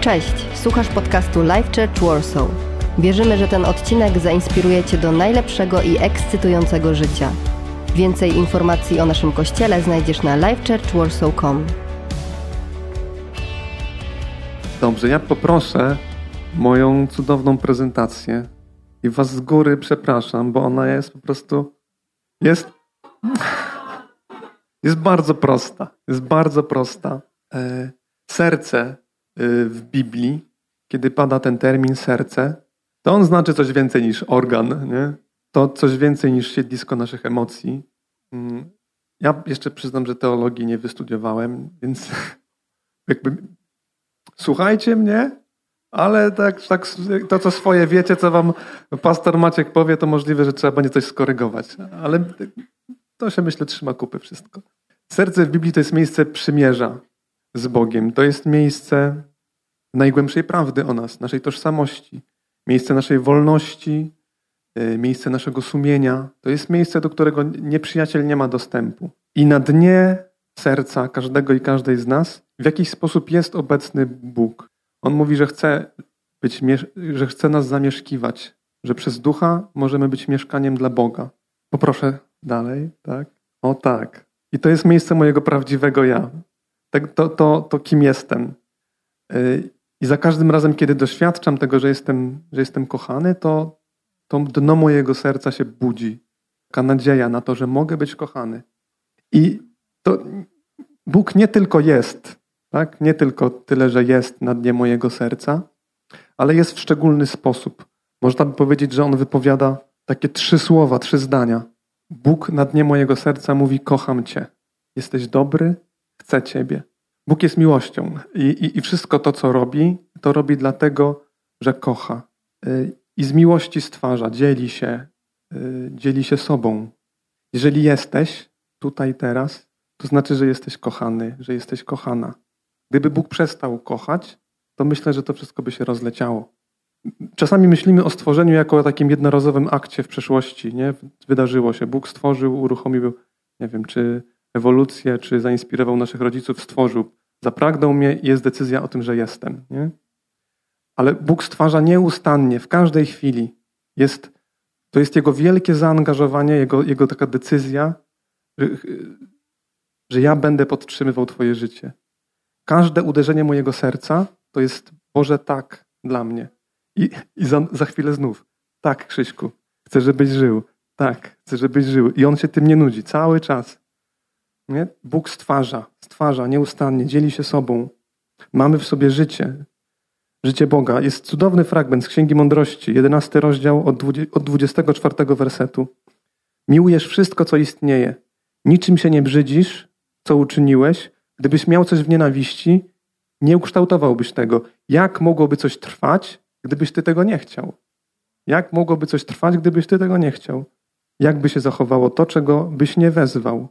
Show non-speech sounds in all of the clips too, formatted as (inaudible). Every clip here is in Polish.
Cześć, słuchasz podcastu Life Church Warsaw. Wierzymy, że ten odcinek zainspiruje Cię do najlepszego i ekscytującego życia. Więcej informacji o naszym kościele znajdziesz na lifechurchwarsaw.com. Dobrze, ja poproszę moją cudowną prezentację i Was z góry przepraszam, bo ona jest po prostu. Jest. Jest bardzo prosta. Jest bardzo prosta. E, serce w Biblii, kiedy pada ten termin serce, to on znaczy coś więcej niż organ, nie? to coś więcej niż siedlisko naszych emocji. Mm, ja jeszcze przyznam, że teologii nie wystudiowałem, więc (laughs) jakby słuchajcie mnie, ale tak, tak, to, co swoje wiecie, co wam pastor Maciek powie, to możliwe, że trzeba będzie coś skorygować. Ale to się myślę trzyma kupy wszystko. Serce w Biblii to jest miejsce przymierza z Bogiem. To jest miejsce najgłębszej prawdy o nas, naszej tożsamości, miejsce naszej wolności, e, miejsce naszego sumienia. To jest miejsce, do którego nieprzyjaciel nie ma dostępu. I na dnie serca każdego i każdej z nas w jakiś sposób jest obecny Bóg. On mówi, że chce, być, że chce nas zamieszkiwać, że przez ducha możemy być mieszkaniem dla Boga. Poproszę dalej, tak? O tak. I to jest miejsce mojego prawdziwego ja. Tak, to, to, to kim jestem. E, i za każdym razem, kiedy doświadczam tego, że jestem, że jestem kochany, to, to dno mojego serca się budzi. Taka nadzieja na to, że mogę być kochany. I to Bóg nie tylko jest, tak? nie tylko tyle, że jest na dnie mojego serca, ale jest w szczególny sposób. Można by powiedzieć, że On wypowiada takie trzy słowa, trzy zdania. Bóg na dnie mojego serca mówi: Kocham Cię. Jesteś dobry, chcę Ciebie. Bóg jest miłością i, i, i wszystko to, co robi, to robi dlatego, że kocha. Y, I z miłości stwarza, dzieli się, y, dzieli się sobą. Jeżeli jesteś tutaj teraz, to znaczy, że jesteś kochany, że jesteś kochana. Gdyby Bóg przestał kochać, to myślę, że to wszystko by się rozleciało. Czasami myślimy o stworzeniu jako o takim jednorazowym akcie w przeszłości. Nie? Wydarzyło się. Bóg stworzył, uruchomił, nie wiem, czy ewolucję, czy zainspirował naszych rodziców, stworzył. Zapragnął mnie i jest decyzja o tym, że jestem. Nie? Ale Bóg stwarza nieustannie, w każdej chwili. Jest, to jest Jego wielkie zaangażowanie, Jego, jego taka decyzja, że, że ja będę podtrzymywał Twoje życie. Każde uderzenie mojego serca to jest Boże tak dla mnie. I, i za, za chwilę znów. Tak, Krzyśku, chcę, żebyś żył. Tak, chcę, żebyś żył. I on się tym nie nudzi cały czas. Nie? Bóg stwarza, stwarza nieustannie, dzieli się sobą. Mamy w sobie życie, życie Boga. Jest cudowny fragment z Księgi Mądrości, 11 rozdział od 24 wersetu. Miłujesz wszystko, co istnieje. Niczym się nie brzydzisz, co uczyniłeś. Gdybyś miał coś w nienawiści, nie ukształtowałbyś tego. Jak mogłoby coś trwać, gdybyś ty tego nie chciał? Jak mogłoby coś trwać, gdybyś ty tego nie chciał? Jak by się zachowało to, czego byś nie wezwał?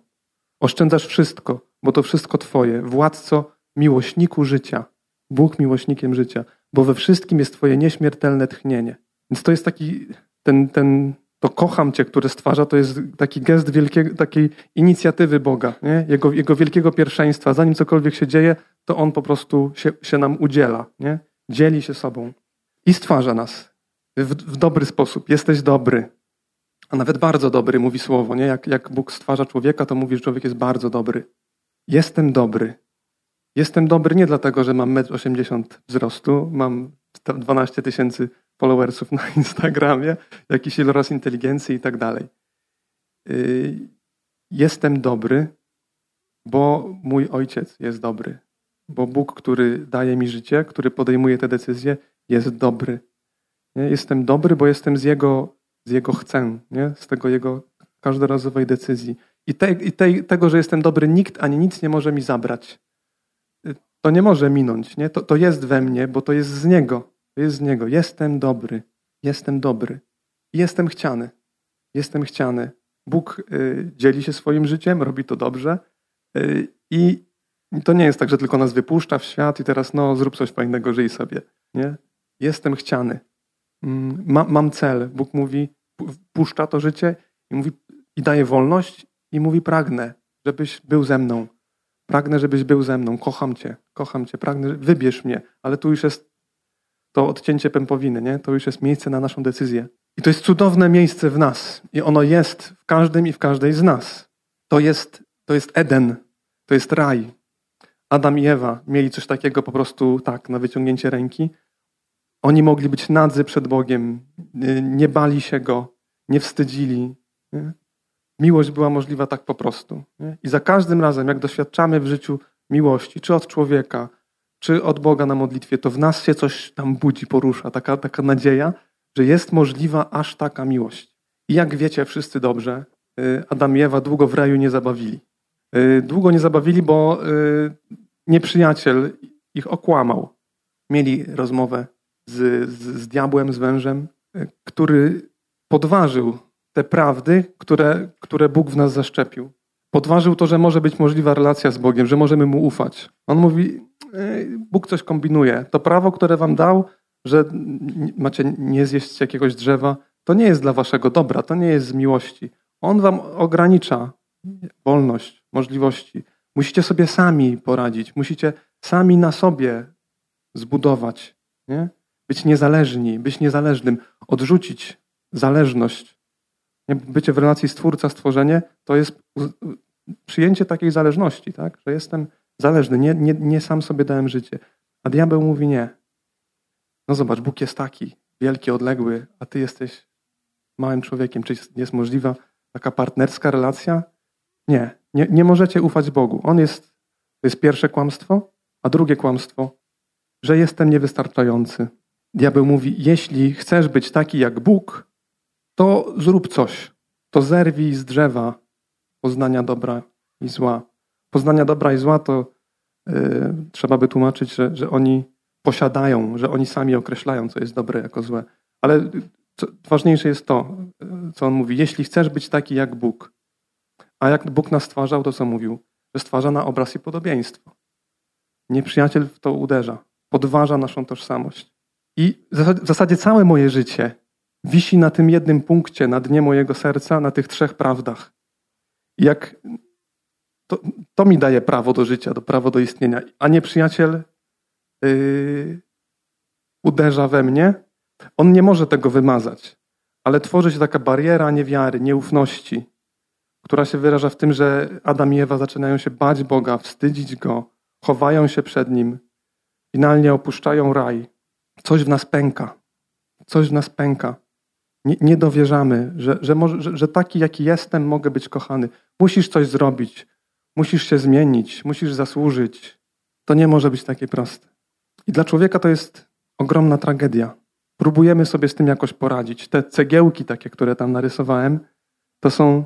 Oszczędzasz wszystko, bo to wszystko Twoje. Władco, miłośniku życia. Bóg miłośnikiem życia, bo we wszystkim jest Twoje nieśmiertelne tchnienie. Więc to jest taki, ten, ten, to kocham Cię, które stwarza, to jest taki gest wielkiego, takiej inicjatywy Boga, nie? Jego, jego wielkiego pierwszeństwa. Zanim cokolwiek się dzieje, to On po prostu się, się nam udziela, nie? dzieli się sobą i stwarza nas w, w dobry sposób. Jesteś dobry, a nawet bardzo dobry, mówi słowo. Nie? Jak, jak Bóg stwarza człowieka, to mówi, że człowiek jest bardzo dobry. Jestem dobry. Jestem dobry nie dlatego, że mam 1,80 m wzrostu, mam 12 tysięcy followersów na (laughs) Instagramie, jakiś iloraz inteligencji i tak dalej. Y, jestem dobry, bo mój ojciec jest dobry. Bo Bóg, który daje mi życie, który podejmuje te decyzje, jest dobry. Jestem dobry, bo jestem z Jego z Jego chcę, nie? z tego Jego każdorazowej decyzji. I, te, i te, tego, że jestem dobry, nikt ani nic nie może mi zabrać. To nie może minąć. Nie? To, to jest we mnie, bo to jest z Niego. To jest z Niego. Jestem dobry. Jestem dobry. Jestem chciany. Jestem chciany. Bóg y, dzieli się swoim życiem, robi to dobrze. Y, I to nie jest tak, że tylko nas wypuszcza w świat i teraz no zrób coś fajnego, żyj sobie. Nie? Jestem chciany. Mm, ma, mam cel. Bóg mówi, puszcza to życie i mówi i daje wolność i mówi pragnę, żebyś był ze mną. Pragnę, żebyś był ze mną. Kocham cię, kocham cię, pragnę, wybierz mnie. Ale tu już jest to odcięcie pępowiny, nie? To już jest miejsce na naszą decyzję. I to jest cudowne miejsce w nas. I ono jest w każdym i w każdej z nas. To jest, to jest Eden, to jest raj. Adam i Ewa mieli coś takiego po prostu tak, na wyciągnięcie ręki. Oni mogli być nadzy przed Bogiem, nie bali się Go, nie wstydzili. Nie? Miłość była możliwa tak po prostu. Nie? I za każdym razem, jak doświadczamy w życiu miłości, czy od człowieka, czy od Boga na modlitwie, to w nas się coś tam budzi, porusza, taka, taka nadzieja, że jest możliwa aż taka miłość. I jak wiecie wszyscy dobrze, y, Adam i Ewa długo w raju nie zabawili. Y, długo nie zabawili, bo y, nieprzyjaciel ich okłamał. Mieli rozmowę z, z, z diabłem, z wężem, który podważył te prawdy, które, które Bóg w nas zaszczepił. Podważył to, że może być możliwa relacja z Bogiem, że możemy Mu ufać. On mówi, Bóg coś kombinuje. To prawo, które wam dał, że macie nie zjeść jakiegoś drzewa, to nie jest dla waszego dobra, to nie jest z miłości. On wam ogranicza wolność, możliwości. Musicie sobie sami poradzić, musicie sami na sobie zbudować, nie? Być niezależni, być niezależnym, odrzucić zależność. Bycie w relacji stwórca, stworzenie to jest przyjęcie takiej zależności, tak? że jestem zależny, nie, nie, nie sam sobie dałem życie. A diabeł mówi nie. No zobacz, Bóg jest taki, wielki, odległy, a ty jesteś małym człowiekiem. Czy jest możliwa taka partnerska relacja? Nie, nie, nie możecie ufać Bogu. On jest, to jest pierwsze kłamstwo, a drugie kłamstwo, że jestem niewystarczający. Diabeł mówi, jeśli chcesz być taki jak Bóg, to zrób coś. To zerwij z drzewa poznania dobra i zła. Poznania dobra i zła to yy, trzeba by tłumaczyć, że, że oni posiadają, że oni sami określają, co jest dobre jako złe. Ale co, ważniejsze jest to, co on mówi. Jeśli chcesz być taki jak Bóg, a jak Bóg nas stwarzał, to co mówił? Że stwarza na obraz i podobieństwo. Nieprzyjaciel w to uderza, podważa naszą tożsamość. I w zasadzie całe moje życie wisi na tym jednym punkcie, na dnie mojego serca, na tych trzech prawdach. I jak to, to mi daje prawo do życia, do prawo do istnienia, a nieprzyjaciel yy, uderza we mnie, on nie może tego wymazać, ale tworzy się taka bariera niewiary, nieufności, która się wyraża w tym, że Adam i Ewa zaczynają się bać Boga, wstydzić Go, chowają się przed Nim, finalnie opuszczają raj. Coś w nas pęka. Coś w nas pęka. Nie, nie dowierzamy, że, że, może, że, że taki, jaki jestem, mogę być kochany. Musisz coś zrobić, musisz się zmienić, musisz zasłużyć. To nie może być takie proste. I dla człowieka to jest ogromna tragedia. Próbujemy sobie z tym jakoś poradzić. Te cegiełki takie, które tam narysowałem, to są,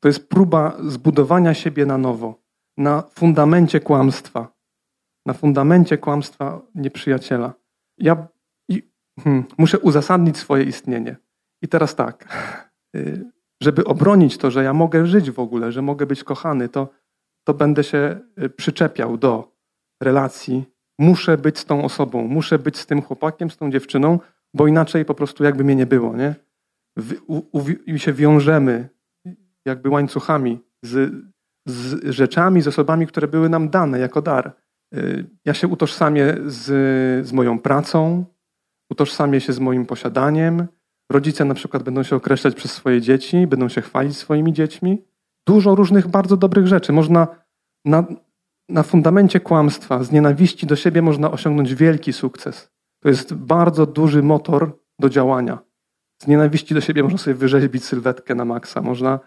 to jest próba zbudowania siebie na nowo, na fundamencie kłamstwa, na fundamencie kłamstwa nieprzyjaciela. Ja hmm, muszę uzasadnić swoje istnienie. I teraz tak, y, żeby obronić to, że ja mogę żyć w ogóle, że mogę być kochany, to, to będę się y, przyczepiał do relacji. Muszę być z tą osobą, muszę być z tym chłopakiem, z tą dziewczyną, bo inaczej po prostu jakby mnie nie było, nie? I się wiążemy jakby łańcuchami z, z rzeczami, z osobami, które były nam dane jako dar. Y, ja się utożsamię z, z moją pracą, utożsamię się z moim posiadaniem. Rodzice na przykład będą się określać przez swoje dzieci, będą się chwalić swoimi dziećmi. Dużo różnych bardzo dobrych rzeczy. Można na, na fundamencie kłamstwa, z nienawiści do siebie można osiągnąć wielki sukces. To jest bardzo duży motor do działania. Z nienawiści do siebie można sobie wyrzeźbić sylwetkę na maksa. Można,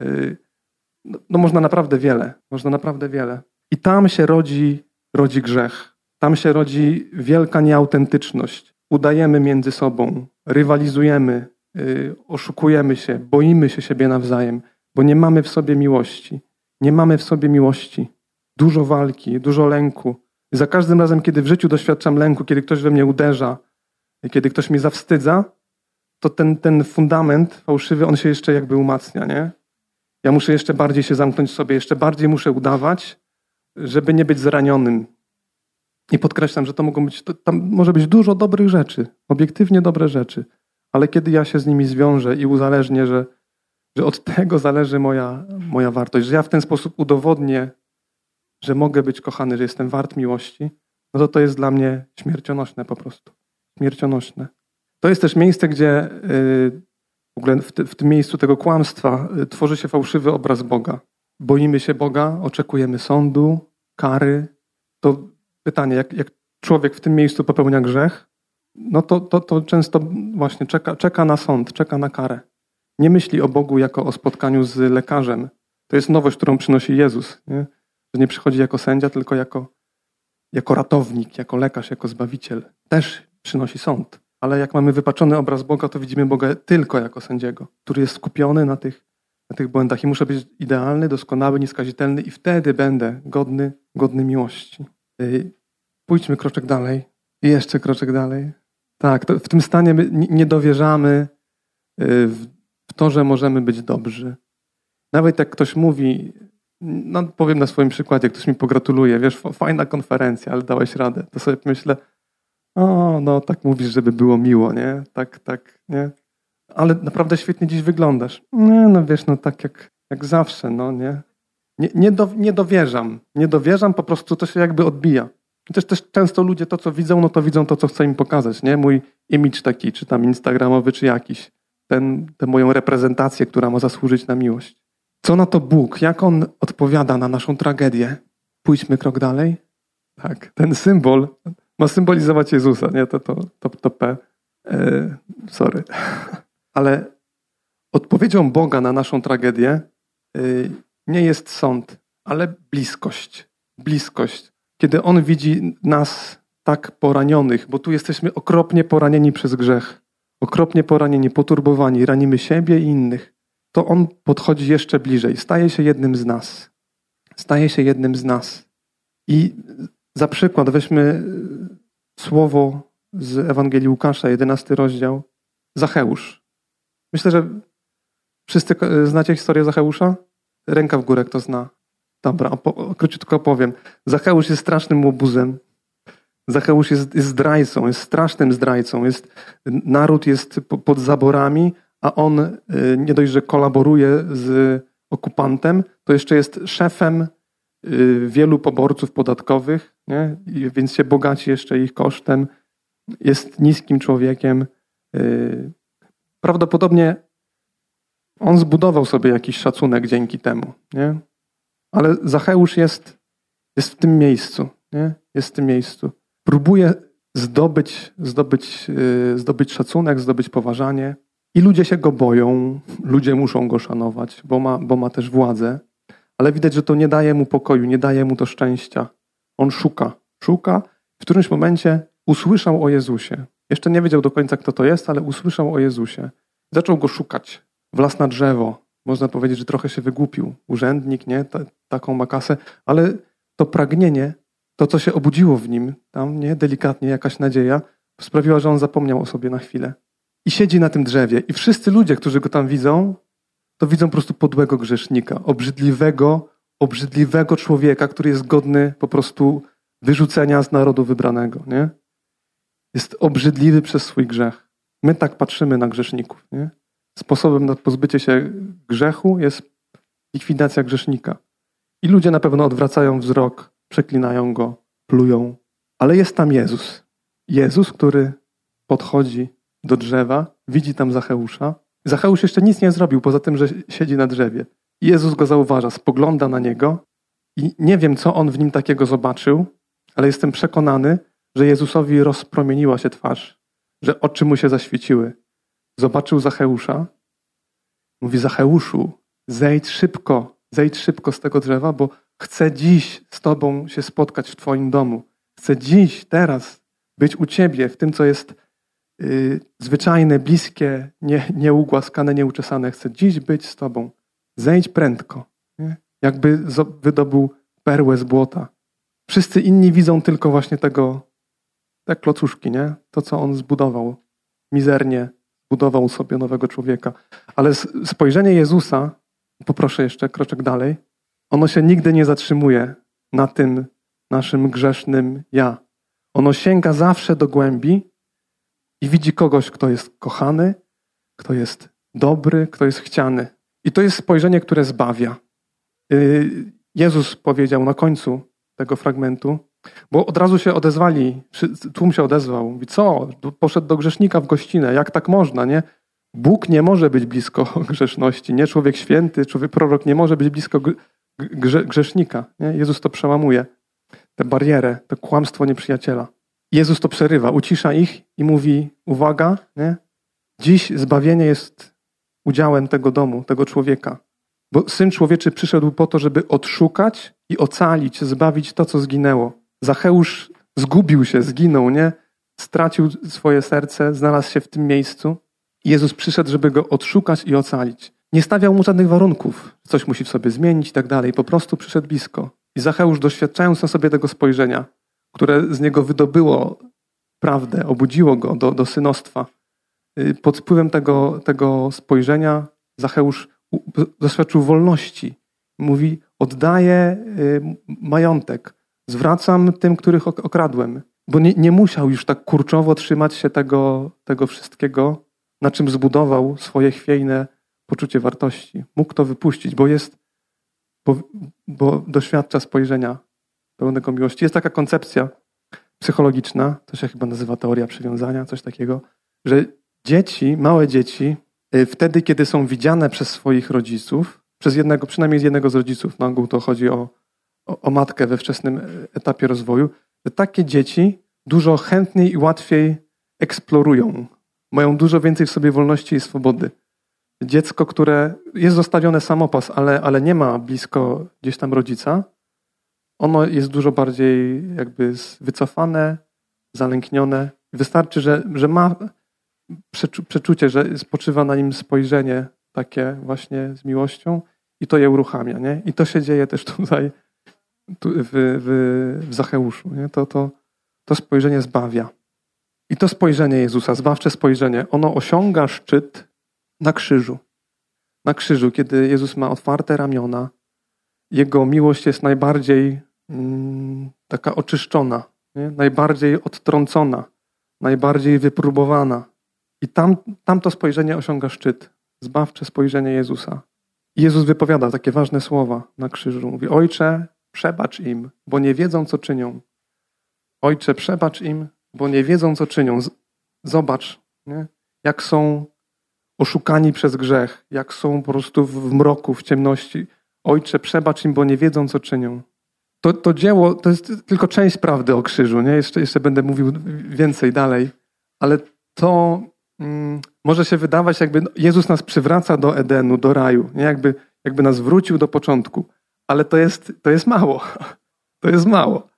yy, no, no, można naprawdę wiele. Można naprawdę wiele. I tam się rodzi, rodzi grzech. Tam się rodzi wielka nieautentyczność. Udajemy między sobą, rywalizujemy, yy, oszukujemy się, boimy się siebie nawzajem, bo nie mamy w sobie miłości. Nie mamy w sobie miłości. Dużo walki, dużo lęku, za każdym razem, kiedy w życiu doświadczam lęku, kiedy ktoś we mnie uderza, kiedy ktoś mnie zawstydza, to ten, ten fundament fałszywy, on się jeszcze jakby umacnia, nie? Ja muszę jeszcze bardziej się zamknąć sobie, jeszcze bardziej muszę udawać, żeby nie być zranionym. I podkreślam, że to mogą być, to, tam może być dużo dobrych rzeczy, obiektywnie dobre rzeczy, ale kiedy ja się z nimi zwiążę i uzależnię, że, że od tego zależy moja, moja wartość, że ja w ten sposób udowodnię że mogę być kochany, że jestem wart miłości, no to to jest dla mnie śmiercionośne po prostu. Śmiercionośne. To jest też miejsce, gdzie y, w ogóle w, w tym miejscu tego kłamstwa y, tworzy się fałszywy obraz Boga. Boimy się Boga, oczekujemy sądu, kary. To pytanie, jak, jak człowiek w tym miejscu popełnia grzech, no to, to, to często właśnie czeka, czeka na sąd, czeka na karę. Nie myśli o Bogu jako o spotkaniu z lekarzem. To jest nowość, którą przynosi Jezus. Nie? Że nie przychodzi jako sędzia, tylko jako, jako ratownik, jako lekarz, jako zbawiciel. Też przynosi sąd. Ale jak mamy wypaczony obraz Boga, to widzimy Boga tylko jako sędziego, który jest skupiony na tych, na tych błędach. I muszę być idealny, doskonały, nieskazitelny i wtedy będę godny, godny miłości. Y, pójdźmy kroczek dalej. Jeszcze kroczek dalej. Tak, w tym stanie nie dowierzamy y, w to, że możemy być dobrzy. Nawet jak ktoś mówi, no powiem na swoim przykładzie, ktoś mi pogratuluje, wiesz, fajna konferencja, ale dałeś radę, to sobie myślę, o, no tak mówisz, żeby było miło, nie? Tak, tak, nie? Ale naprawdę świetnie dziś wyglądasz. Nie, no wiesz, no tak jak, jak zawsze, no nie? Nie, nie, do, nie dowierzam. Nie dowierzam, po prostu to się jakby odbija. Też, też często ludzie to, co widzą, no to widzą to, co chcę im pokazać, nie? Mój image taki, czy tam instagramowy, czy jakiś. Ten, tę moją reprezentację, która ma zasłużyć na miłość. Co na to Bóg? Jak On odpowiada na naszą tragedię? Pójdźmy krok dalej. Tak, ten symbol ma symbolizować Jezusa, nie? To, to, to, to P. E, sorry. (laughs) Ale odpowiedzią Boga na naszą tragedię y, nie jest sąd, ale bliskość. Bliskość. Kiedy On widzi nas tak poranionych, bo tu jesteśmy okropnie poranieni przez grzech, okropnie poranieni, poturbowani, ranimy siebie i innych, to On podchodzi jeszcze bliżej, staje się jednym z nas. Staje się jednym z nas. I za przykład weźmy e, słowo z Ewangelii Łukasza, 11 rozdział. Zacheusz. Myślę, że wszyscy znacie historię Zacheusza? Ręka w górę, kto zna. Dobra, króciutko powiem. Zacheusz jest strasznym łobuzem. Zacheusz jest, jest zdrajcą, jest strasznym zdrajcą. Jest, naród jest pod zaborami, a on e, nie dość, że kolaboruje z okupantem, to jeszcze jest szefem Y, wielu poborców podatkowych, nie? więc się bogaci jeszcze ich kosztem. Jest niskim człowiekiem. Y, prawdopodobnie on zbudował sobie jakiś szacunek dzięki temu. Nie? Ale Zacheusz jest, jest w tym miejscu. Nie? Jest w tym miejscu. Próbuje zdobyć, zdobyć, y, zdobyć szacunek, zdobyć poważanie. I ludzie się go boją, ludzie muszą go szanować, bo ma, bo ma też władzę. Ale widać, że to nie daje mu pokoju, nie daje mu to szczęścia. On szuka, szuka. W którymś momencie usłyszał o Jezusie. Jeszcze nie wiedział do końca, kto to jest, ale usłyszał o Jezusie. Zaczął go szukać. Wlazł na drzewo. Można powiedzieć, że trochę się wygłupił. Urzędnik, nie? Ta, taką ma kasę. Ale to pragnienie, to co się obudziło w nim, tam, nie? Delikatnie jakaś nadzieja, sprawiła, że on zapomniał o sobie na chwilę. I siedzi na tym drzewie. I wszyscy ludzie, którzy go tam widzą, to widzą po prostu podłego grzesznika, obrzydliwego, obrzydliwego człowieka, który jest godny po prostu wyrzucenia z narodu wybranego. Nie? Jest obrzydliwy przez swój grzech. My tak patrzymy na grzeszników. Nie? Sposobem na pozbycie się grzechu jest likwidacja grzesznika. I ludzie na pewno odwracają wzrok, przeklinają go, plują. Ale jest tam Jezus. Jezus, który podchodzi do drzewa, widzi tam Zacheusza Zacheusz jeszcze nic nie zrobił, poza tym, że siedzi na drzewie. Jezus go zauważa, spogląda na niego i nie wiem, co on w nim takiego zobaczył, ale jestem przekonany, że Jezusowi rozpromieniła się twarz, że oczy mu się zaświeciły. Zobaczył Zacheusza, mówi Zacheuszu, zejdź szybko, zejdź szybko z tego drzewa, bo chcę dziś z Tobą się spotkać w Twoim domu. Chcę dziś, teraz być u Ciebie w tym, co jest Y, zwyczajne, bliskie, nie, nieugłaskane, nieuczesane. Chcę dziś być z Tobą. Zejdź prędko. Nie? Jakby wydobył perłę z błota. Wszyscy inni widzą tylko właśnie tego, te klocuszki, nie? To, co on zbudował. Mizernie zbudował sobie nowego człowieka. Ale spojrzenie Jezusa, poproszę jeszcze kroczek dalej, ono się nigdy nie zatrzymuje na tym naszym grzesznym ja. Ono sięga zawsze do głębi i widzi kogoś, kto jest kochany, kto jest dobry, kto jest chciany. I to jest spojrzenie, które zbawia. Y, Jezus powiedział na końcu tego fragmentu, bo od razu się odezwali, tłum się odezwał. Mówi, co? Poszedł do grzesznika w gościnę. Jak tak można, nie? Bóg nie może być blisko (laughs) grzeszności, nie? Człowiek święty, człowiek prorok nie może być blisko grze, grzesznika. Nie? Jezus to przełamuje, tę barierę, to kłamstwo nieprzyjaciela. Jezus to przerywa, ucisza ich i mówi, uwaga, nie? dziś zbawienie jest udziałem tego domu, tego człowieka. Bo Syn Człowieczy przyszedł po to, żeby odszukać i ocalić, zbawić to, co zginęło. Zacheusz zgubił się, zginął, nie? Stracił swoje serce, znalazł się w tym miejscu. Jezus przyszedł, żeby go odszukać i ocalić. Nie stawiał mu żadnych warunków, coś musi w sobie zmienić i tak dalej. Po prostu przyszedł blisko. I Zacheusz, doświadczając na sobie tego spojrzenia, które z niego wydobyło prawdę, obudziło go do, do synostwa, y, pod wpływem tego, tego spojrzenia Zacheusz doświadczył wolności. Mówi, oddaję y, majątek, zwracam tym, których okradłem. Bo nie, nie musiał już tak kurczowo trzymać się tego, tego wszystkiego, na czym zbudował swoje chwiejne poczucie wartości. Mógł to wypuścić, bo jest, bo, bo doświadcza spojrzenia pełnego miłości. Jest taka koncepcja psychologiczna, to się chyba nazywa teoria przywiązania, coś takiego, że dzieci, małe dzieci, y, wtedy, kiedy są widziane przez swoich rodziców, przez jednego, przynajmniej z jednego z rodziców, na ogół to chodzi o, o, matkę we wczesnym etapie rozwoju, że takie dzieci dużo chętniej i łatwiej eksplorują, mają dużo więcej w sobie wolności i swobody dziecko, które jest zostawione samopas, ale, ale nie ma blisko gdzieś tam rodzica, ono jest dużo bardziej jakby wycofane, zalęknione. Wystarczy, że, że ma przeczucie, że spoczywa na nim spojrzenie takie właśnie z miłością i to je uruchamia. Nie? I to się dzieje też tutaj tu w, w, w Zacheuszu. Nie? To, to, to spojrzenie zbawia. I to spojrzenie Jezusa, zbawcze spojrzenie, ono osiąga szczyt na krzyżu. Na krzyżu, kiedy Jezus ma otwarte ramiona, Jego miłość jest najbardziej mm, taka oczyszczona, nie? najbardziej odtrącona, najbardziej wypróbowana. I tam, tam to spojrzenie osiąga szczyt. Zbawcze spojrzenie Jezusa. I Jezus wypowiada takie ważne słowa na krzyżu. Mówi, Ojcze, przebacz im, bo nie wiedzą, co czynią. Ojcze, przebacz im, bo nie wiedzą, co czynią. Zobacz, nie? jak są oszukani przez grzech, jak są po prostu w mroku, w ciemności. Ojcze, przebacz im, bo nie wiedzą, co czynią. To, to dzieło to jest tylko część prawdy o krzyżu. Nie? Jeszcze, jeszcze będę mówił więcej dalej, ale to mm, może się wydawać, jakby Jezus nas przywraca do Edenu, do raju, nie? Jakby, jakby nas wrócił do początku. Ale to jest, to jest mało. (laughs) To jest mało.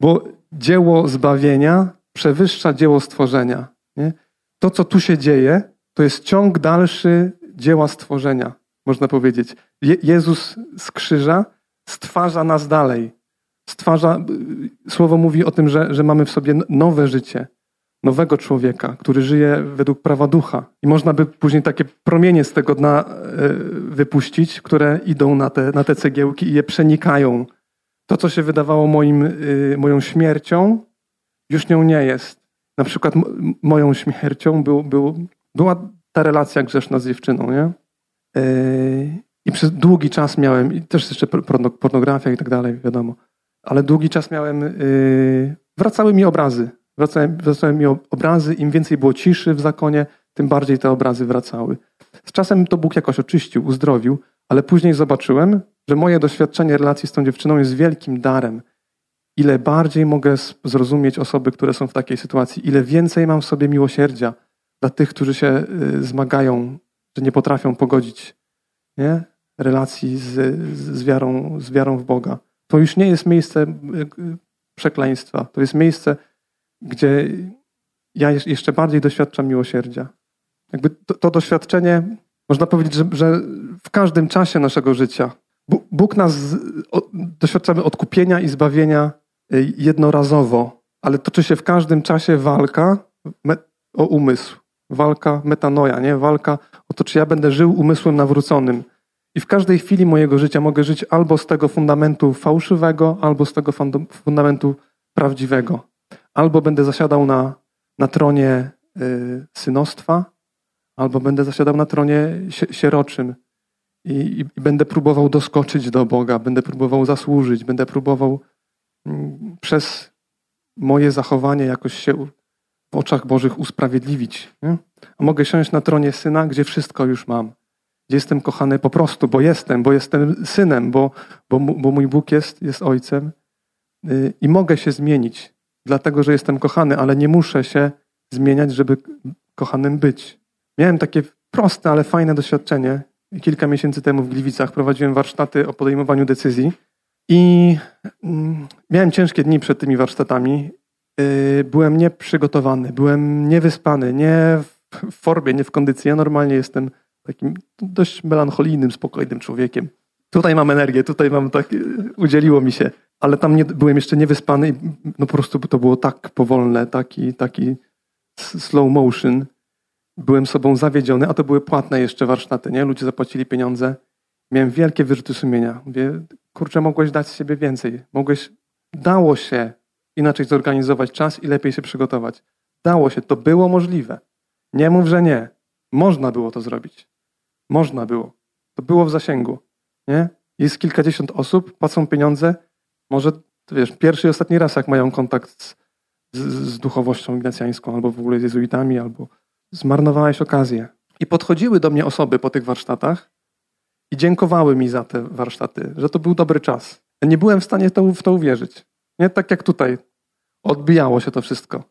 Bo dzieło zbawienia przewyższa dzieło stworzenia. Nie? To, co tu się dzieje, to jest ciąg dalszy dzieła stworzenia, można powiedzieć. Je Jezus z krzyża stwarza nas dalej. Stwarza, y, słowo mówi o tym, że, że mamy w sobie nowe życie, nowego człowieka, który żyje według prawa ducha. I można by później takie promienie z tego dna y, wypuścić, które idą na te, na te cegiełki i je przenikają. To, co się wydawało moim, y, moją śmiercią, już nią nie jest. Na przykład moją śmiercią był, był była ta relacja grzeszna z dziewczyną, nie? Yy, I przez długi czas miałem, i też jeszcze pornografia i tak dalej, wiadomo, ale długi czas miałem, wracały mi obrazy. Wracały, wracały mi obrazy, im więcej było ciszy w zakonie, tym bardziej te obrazy wracały. Z czasem to Bóg jakoś oczyścił, uzdrowił, ale później zobaczyłem, że moje doświadczenie relacji z tą dziewczyną jest wielkim darem. Ile bardziej mogę zrozumieć osoby, które są w takiej sytuacji, ile więcej mam w sobie miłosierdzia, dla tych, którzy się y, zmagają, że nie potrafią pogodzić nie? relacji z, z, wiarą, z wiarą w Boga. To już nie jest miejsce y, y, przekleństwa. To jest miejsce, gdzie ja jeszcze bardziej doświadczam miłosierdzia. Jakby to, to doświadczenie, można powiedzieć, że, że, w każdym czasie naszego życia Bóg nas, doświadczamy odkupienia i zbawienia jednorazowo, ale toczy się w każdym czasie walka o umysł walka metanoja, nie? Walka o to, czy ja będę żył umysłem nawróconym. I w każdej chwili mojego życia mogę żyć albo z tego fundamentu fałszywego, albo z tego fundamentu prawdziwego. Albo będę zasiadał na, na tronie y, synostwa, albo będę zasiadał na tronie sieroczym i, i, i będę próbował doskoczyć do Boga, będę próbował zasłużyć, będę próbował mm, przez moje zachowanie jakoś się w oczach Bożych usprawiedliwić. Nie? A mogę siąść na tronie syna, gdzie wszystko już mam. Gdzie jestem kochany po prostu, bo jestem, bo jestem synem, bo, bo, bo mój Bóg jest, jest ojcem. Y, I mogę się zmienić, dlatego że jestem kochany, ale nie muszę się zmieniać, żeby kochanym być. Miałem takie proste, ale fajne doświadczenie. Kilka miesięcy temu w Gliwicach prowadziłem warsztaty o podejmowaniu decyzji i mm, miałem ciężkie dni przed tymi warsztatami. Y, byłem nieprzygotowany, byłem niewyspany, nie w formie, nie w kondycji. Ja normalnie jestem takim dość melancholijnym, spokojnym człowiekiem. Tutaj mam energię, tutaj mam tak, udzieliło mi się, ale tam nie, byłem jeszcze niewyspany i no po prostu to było tak powolne, taki, taki slow motion. Byłem sobą zawiedziony, a to były płatne jeszcze warsztaty, nie? Ludzie zapłacili pieniądze. Miałem wielkie wyrzuty sumienia. Mówię, kurczę, mogłeś dać z siebie więcej. Mogłeś, dało się inaczej zorganizować czas i lepiej się przygotować. Dało się, to było możliwe. Nie mów, że nie. Można było to zrobić. Można było. To było w zasięgu. Nie? Jest kilkadziesiąt osób, płacą pieniądze. Może, wiesz, pierwszy i ostatni raz, jak mają kontakt z, z, z duchowością ignacjańską, albo w ogóle z jezuitami, albo zmarnowałeś okazję. I podchodziły do mnie osoby po tych warsztatach i dziękowały mi za te warsztaty, że to był dobry czas. Nie byłem w stanie to, w to uwierzyć. Nie tak jak tutaj. Odbijało się to wszystko.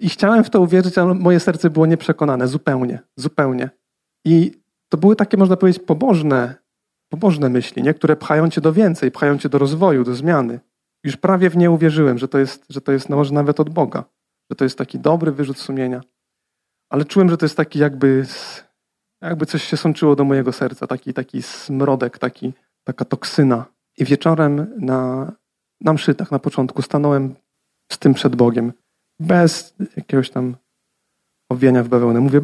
I chciałem w to uwierzyć, ale moje serce było nieprzekonane. Zupełnie. Zupełnie. I to były takie, można powiedzieć, pobożne, pobożne myśli, nie? które pchają cię do więcej, pchają cię do rozwoju, do zmiany. Już prawie w nie uwierzyłem, że to jest, że to jest no, może nawet od Boga, że to jest taki dobry wyrzut sumienia. Ale czułem, że to jest taki jakby, jakby coś się sączyło do mojego serca, taki, taki smrodek, taki, taka toksyna. I wieczorem na, na na początku, stanąłem z tym przed Bogiem, bez jakiegoś tam owienia w bawełnę. Mówię,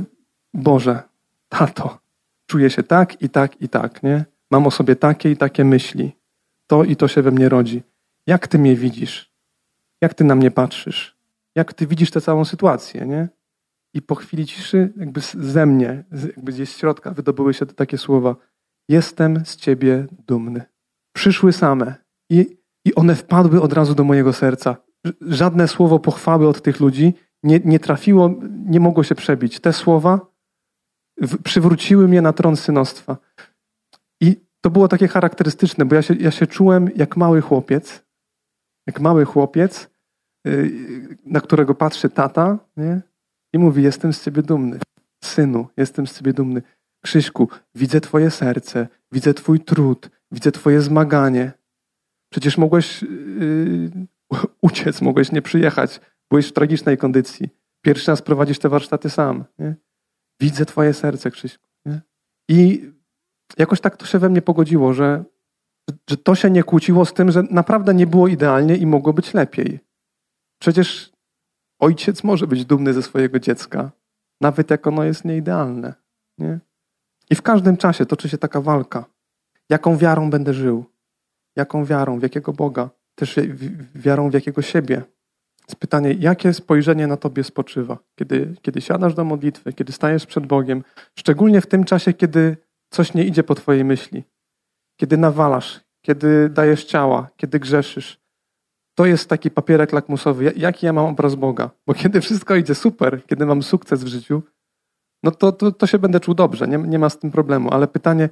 Boże, tato, czuję się tak i tak i tak, nie? Mam o sobie takie i takie myśli. To i to się we mnie rodzi. Jak ty mnie widzisz? Jak ty na mnie patrzysz? Jak ty widzisz tę całą sytuację, nie? I po chwili ciszy, jakby ze mnie, jakby gdzieś z środka wydobyły się takie słowa. Jestem z ciebie dumny. Przyszły same i, i one wpadły od razu do mojego serca. Żadne słowo pochwały od tych ludzi nie, nie trafiło, nie mogło się przebić. Te słowa przywróciły mnie na tron synostwa. To było takie charakterystyczne, bo ja się, ja się czułem jak mały chłopiec, jak mały chłopiec, y, na którego patrzy tata nie? i mówi: Jestem z ciebie dumny. Synu, jestem z ciebie dumny. Krzyśku, widzę twoje serce, widzę twój trud, widzę twoje zmaganie. Przecież mogłeś yy, (laughs) uciec, mogłeś nie przyjechać. Byłeś w tragicznej kondycji. Pierwszy raz prowadzisz te warsztaty sam. Nie? Widzę Twoje serce, Krzyśku. Nie? I jakoś tak to się we mnie pogodziło, że, że to się nie kłóciło z tym, że naprawdę nie było idealnie i mogło być lepiej. Przecież ojciec może być dumny ze swojego dziecka, nawet jak ono jest nieidealne. Nie? I w każdym czasie toczy się taka walka. Jaką wiarą będę żył? Jaką wiarą? W jakiego Boga? Też wiarą w jakiego siebie? jest pytanie, jakie spojrzenie na tobie spoczywa, kiedy, kiedy siadasz do modlitwy, kiedy stajesz przed Bogiem, szczególnie w tym czasie, kiedy coś nie idzie po twojej myśli, kiedy nawalasz, kiedy dajesz ciała, kiedy grzeszysz. To jest taki papierek lakmusowy, jaki ja mam obraz Boga. Bo kiedy wszystko idzie super, kiedy mam sukces w życiu, no to, to, to się będę czuł dobrze, nie, nie ma z tym problemu. Ale pytanie,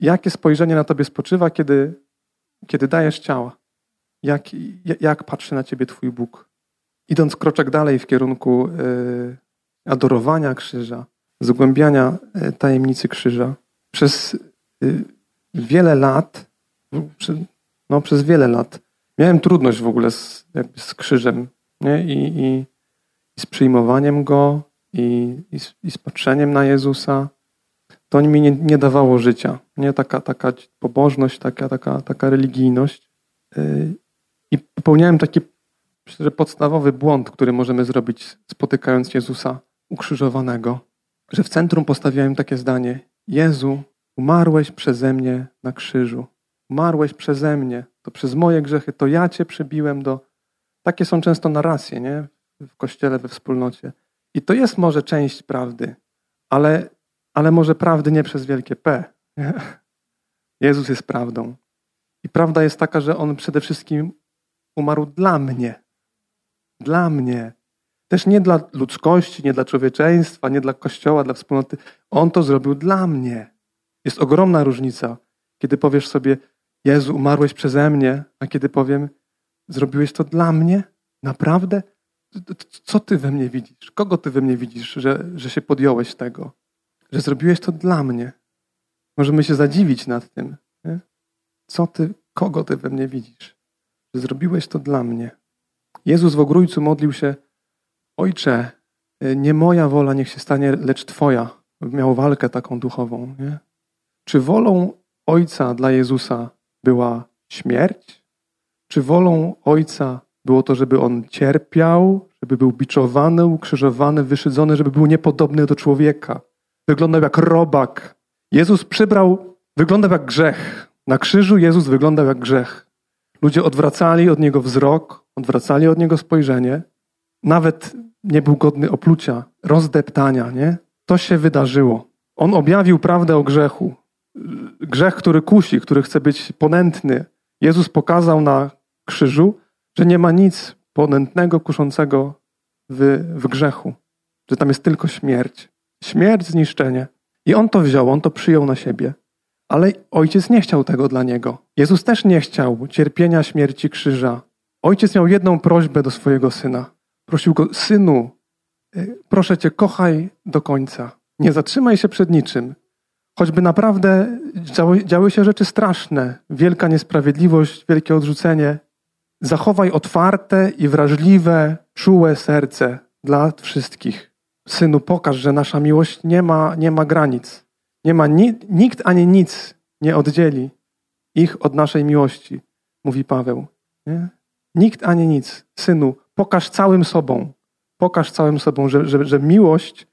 jakie spojrzenie na tobie spoczywa, kiedy, kiedy dajesz ciała? Jak, jak patrzy na ciebie Twój Bóg? idąc kroczek dalej w kierunku e, adorowania krzyża, zgłębiania e, tajemnicy krzyża, przez e, wiele lat, no przez wiele lat, miałem trudność w ogóle z, jakby z krzyżem nie? I, i, i z przyjmowaniem go, i, i, z, i z patrzeniem na Jezusa. To mi nie, nie dawało życia. Nie taka, taka pobożność, taka, taka, taka religijność. I popełniałem taki Myślę, podstawowy błąd, który możemy zrobić spotykając Jezusa ukrzyżowanego, że w centrum postawiałem takie zdanie: Jezu, umarłeś przeze mnie na krzyżu. Umarłeś przeze mnie. To przez moje grzechy, to ja cię przybiłem do. Takie są często narracje, nie? W kościele, we wspólnocie. I to jest może część prawdy, ale, ale może prawdy nie przez wielkie P. Jezus jest prawdą. I prawda jest taka, że On przede wszystkim umarł dla mnie. Dla mnie. Też nie dla ludzkości, nie dla człowieczeństwa, nie dla kościoła, dla wspólnoty. On to zrobił dla mnie. Jest ogromna różnica, kiedy powiesz sobie, Jezu, umarłeś przeze mnie, a kiedy powiem, zrobiłeś to dla mnie? Naprawdę? Co ty we mnie widzisz? Kogo ty we mnie widzisz, że, że się podjąłeś tego? Że zrobiłeś to dla mnie? Możemy się zadziwić nad tym. Nie? Co ty, kogo ty we mnie widzisz? Że zrobiłeś to dla mnie. Jezus w ogrójcu modlił się, Ojcze, nie moja wola niech się stanie, lecz Twoja. Miał walkę taką duchową. Nie? Czy wolą Ojca dla Jezusa była śmierć? Czy wolą Ojca było to, żeby On cierpiał, żeby był biczowany, ukrzyżowany, wyszydzony, żeby był niepodobny do człowieka? Wyglądał jak robak. Jezus przybrał, wyglądał jak grzech. Na krzyżu Jezus wyglądał jak grzech. Ludzie odwracali od Niego wzrok, odwracali od Niego spojrzenie. Nawet nie był godny oplucia, rozdeptania, nie? To się wydarzyło. On objawił prawdę o grzechu. Grzech, który kusi, który chce być ponętny. Jezus pokazał na krzyżu, że nie ma nic ponętnego, kuszącego w, w grzechu. Że tam jest tylko śmierć. Śmierć, zniszczenie. I on to wziął, on to przyjął na siebie. Ale ojciec nie chciał tego dla niego. Jezus też nie chciał cierpienia, śmierci, krzyża. Ojciec miał jedną prośbę do swojego syna. Prosił go, synu, y, proszę cię, kochaj do końca. Nie zatrzymaj się przed niczym. Choćby naprawdę działy, działy się rzeczy straszne, wielka niesprawiedliwość, wielkie odrzucenie. Zachowaj otwarte i wrażliwe, czułe serce dla wszystkich. Synu, pokaż, że nasza miłość nie ma, nie ma granic. Nie ma ni nikt ani nic nie oddzieli ich od naszej miłości, mówi Paweł. Nie? Nikt ani nic. Synu, pokaż całym sobą. Pokaż całym sobą, że, że, że miłość,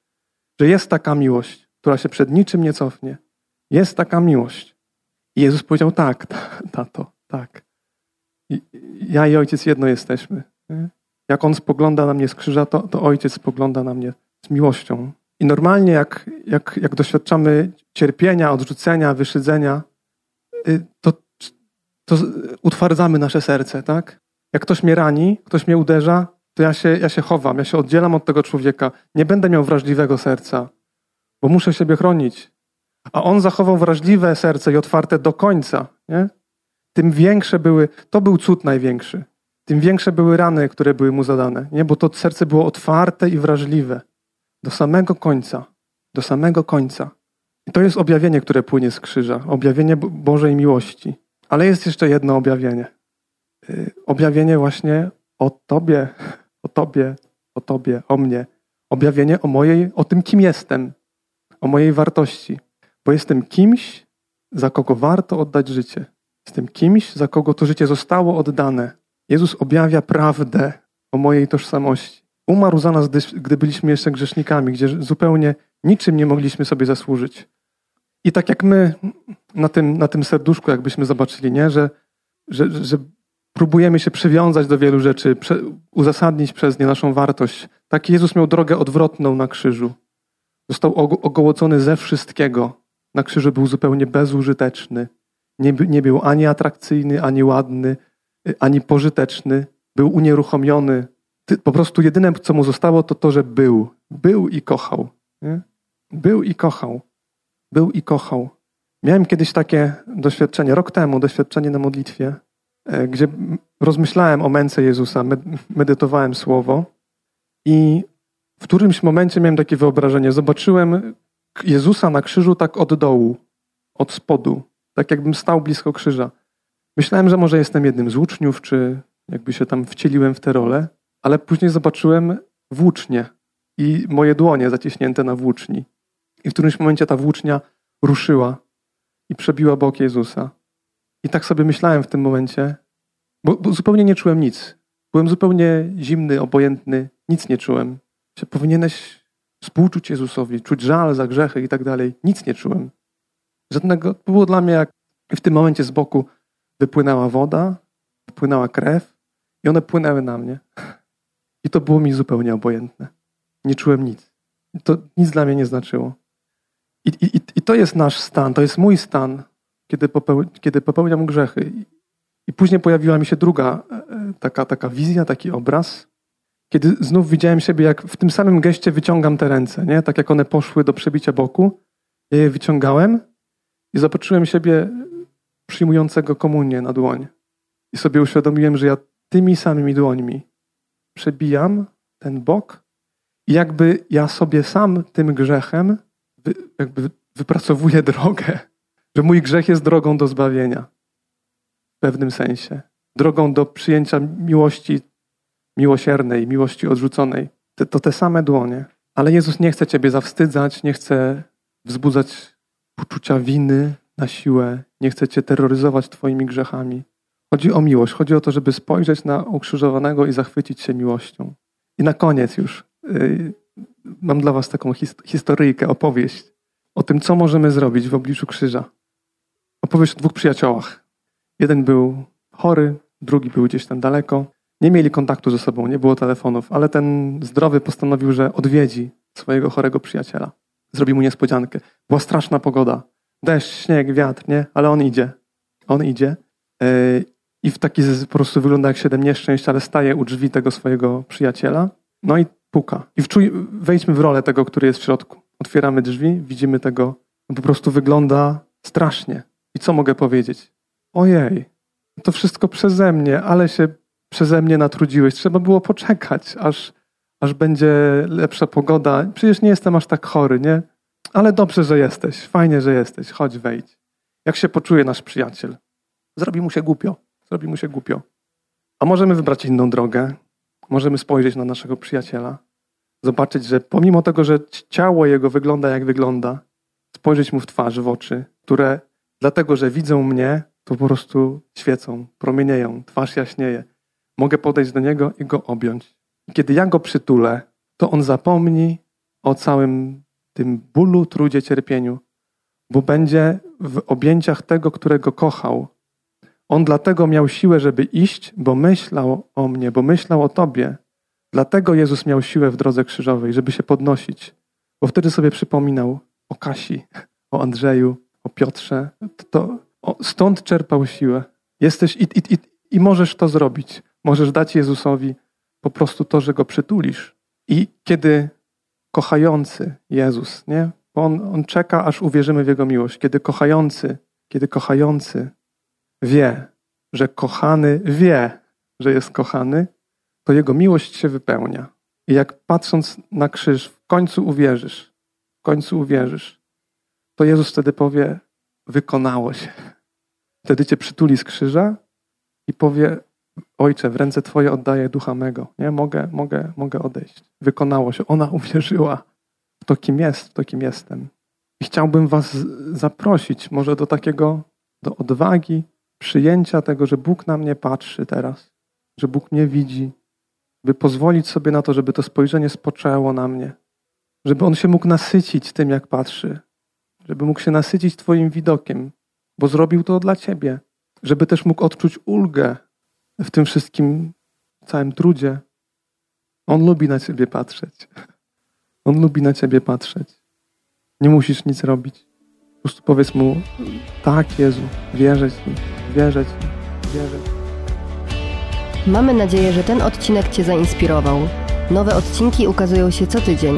że jest taka miłość, która się przed niczym nie cofnie. Jest taka miłość. I Jezus powiedział: Tak, tato, tak. Ja i ojciec jedno jesteśmy. Jak on spogląda na mnie z krzyża, to, to ojciec spogląda na mnie z miłością. I normalnie, jak, jak, jak doświadczamy cierpienia, odrzucenia, wyszydzenia, y, to, to utwardzamy nasze serce, tak? Jak ktoś mnie rani, ktoś mnie uderza, to ja się, ja się chowam, ja się oddzielam od tego człowieka. Nie będę miał wrażliwego serca, bo muszę siebie chronić. A on zachował wrażliwe serce i otwarte do końca. Nie? Tym większe były, to był cud największy. Tym większe były rany, które były mu zadane. Nie? Bo to serce było otwarte i wrażliwe. Do samego końca. Do samego końca. I to jest objawienie, które płynie z krzyża. Objawienie Bożej miłości. Ale jest jeszcze jedno objawienie. Y, objawienie właśnie o Tobie, o Tobie, o Tobie, o mnie. Objawienie o mojej, o tym, kim jestem, o mojej wartości. Bo jestem kimś, za kogo warto oddać życie. Jestem kimś, za kogo to życie zostało oddane. Jezus objawia prawdę o mojej tożsamości. Umarł za nas, gdy, gdy byliśmy jeszcze grzesznikami, gdzie zupełnie niczym nie mogliśmy sobie zasłużyć. I tak jak my na tym, na tym serduszku, jakbyśmy zobaczyli, nie? Że, że, że próbujemy się przywiązać do wielu rzeczy, uzasadnić przez nie naszą wartość. Tak Jezus miał drogę odwrotną na krzyżu. Został ogołocony ze wszystkiego. Na krzyżu był zupełnie bezużyteczny. Nie, nie był ani atrakcyjny, ani ładny, ani pożyteczny. Był unieruchomiony. Po prostu jedyne, co mu zostało, to to, że był. Był i kochał. Nie? Był i kochał. Był i kochał. Miałem kiedyś takie doświadczenie, rok temu, doświadczenie na modlitwie, gdzie rozmyślałem o męce Jezusa, medytowałem słowo i w którymś momencie miałem takie wyobrażenie. Zobaczyłem Jezusa na krzyżu tak od dołu, od spodu, tak jakbym stał blisko krzyża. Myślałem, że może jestem jednym z uczniów, czy jakby się tam wcieliłem w tę rolę, ale później zobaczyłem włócznie i moje dłonie zaciśnięte na włóczni. I w którymś momencie ta włócznia ruszyła i przebiła bok Jezusa. I tak sobie myślałem w tym momencie, bo, bo zupełnie nie czułem nic. Byłem zupełnie zimny, obojętny, nic nie czułem. Powinieneś współczuć Jezusowi, czuć żal za grzechy i tak dalej. Nic nie czułem. Żadnego, to było dla mnie jak w tym momencie z boku wypłynęła woda, wypłynęła krew i one płynęły na mnie. I to było mi zupełnie obojętne. Nie czułem nic. To nic dla mnie nie znaczyło. I, i, I to jest nasz stan, to jest mój stan, kiedy, popeł, kiedy popełniam grzechy. I później pojawiła mi się druga e, taka, taka wizja, taki obraz, kiedy znów widziałem siebie, jak w tym samym geście wyciągam te ręce, nie? tak jak one poszły do przebicia boku. Ja je wyciągałem i zobaczyłem siebie przyjmującego komunię na dłoń. I sobie uświadomiłem, że ja tymi samymi dłońmi przebijam ten bok i jakby ja sobie sam tym grzechem jakby wypracowuję (laughs) drogę, że mój grzech jest drogą do zbawienia w pewnym sensie. Drogą do przyjęcia miłości miłosiernej, miłości odrzuconej. To te same dłonie. Ale Jezus nie chce ciebie zawstydzać, nie chce wzbudzać poczucia winy na siłę, nie chce cię terroryzować twoimi grzechami. Chodzi o miłość, chodzi o to, żeby spojrzeć na ukrzyżowanego i zachwycić się miłością. I na koniec już yy, mam dla was taką his historyjkę, opowieść o tym, co możemy zrobić w obliczu krzyża. Opowieść o dwóch przyjaciołach. Jeden był chory, drugi był gdzieś tam daleko. Nie mieli kontaktu ze sobą, nie było telefonów, ale ten zdrowy postanowił, że odwiedzi swojego chorego przyjaciela. Zrobi mu niespodziankę. Była straszna pogoda. Deszcz, śnieg, wiatr, nie? Ale on idzie. On idzie. E, I w taki po prostu wygląda jak siedem nieszczęść, ale staje u drzwi tego swojego przyjaciela. No i puka. I wczuj, wejdźmy w rolę tego, który jest w środku. Otwieramy drzwi, widzimy tego. Po prostu wygląda strasznie. I co mogę powiedzieć? Ojej, to wszystko przeze mnie, ale się przeze mnie natrudziłeś. Trzeba było poczekać, aż, aż będzie lepsza pogoda. Przecież nie jestem aż tak chory, nie? Ale dobrze, że jesteś. Fajnie, że jesteś. Chodź, wejdź. Jak się poczuje nasz przyjaciel? Zrobi mu się głupio. Zrobi mu się głupio. A możemy wybrać inną drogę. Możemy spojrzeć na naszego przyjaciela. Zobaczyć, że pomimo tego, że ciało jego wygląda jak wygląda, spojrzeć mu w twarz, w oczy, które dlatego, że widzą mnie, to po prostu świecą, promienieją, twarz jaśnieje. Mogę podejść do niego i go objąć. I kiedy ja go przytulę, to on zapomni o całym tym bólu, trudzie, cierpieniu, bo będzie w objęciach tego, którego kochał. On dlatego miał siłę, żeby iść, bo myślał o mnie, bo myślał o Tobie. Dlatego Jezus miał siłę w drodze krzyżowej, żeby się podnosić, bo wtedy sobie przypominał o Kasi, o Andrzeju, o Piotrze. To, to o, stąd czerpał siłę. Jesteś i, i, i, i możesz to zrobić. Możesz dać Jezusowi po prostu to, że go przytulisz. I kiedy kochający Jezus, nie? Bo on, on czeka, aż uwierzymy w Jego miłość. Kiedy kochający, kiedy kochający wie, że kochany wie, że jest kochany, to Jego miłość się wypełnia. I jak patrząc na krzyż, w końcu uwierzysz, w końcu uwierzysz, to Jezus wtedy powie: Wykonało się. Wtedy cię przytuli z krzyża i powie: Ojcze, w ręce Twoje oddaję ducha mego. Nie, mogę, mogę, mogę odejść. Wykonało się. Ona uwierzyła w to, kim jest, w to, kim jestem. I chciałbym Was zaprosić może do takiego, do odwagi, przyjęcia tego, że Bóg na mnie patrzy teraz, że Bóg mnie widzi, by pozwolić sobie na to, żeby to spojrzenie spoczęło na mnie, żeby On się mógł nasycić tym, jak patrzy, żeby mógł się nasycić Twoim widokiem, bo zrobił to dla Ciebie, żeby też mógł odczuć ulgę w tym wszystkim całym trudzie. On lubi na Ciebie patrzeć. On lubi na Ciebie patrzeć. Nie musisz nic robić. Po prostu powiedz Mu, tak Jezu, wierzę Ci, wierzę Ci, wierzę Ci. Mamy nadzieję, że ten odcinek Cię zainspirował. Nowe odcinki ukazują się co tydzień.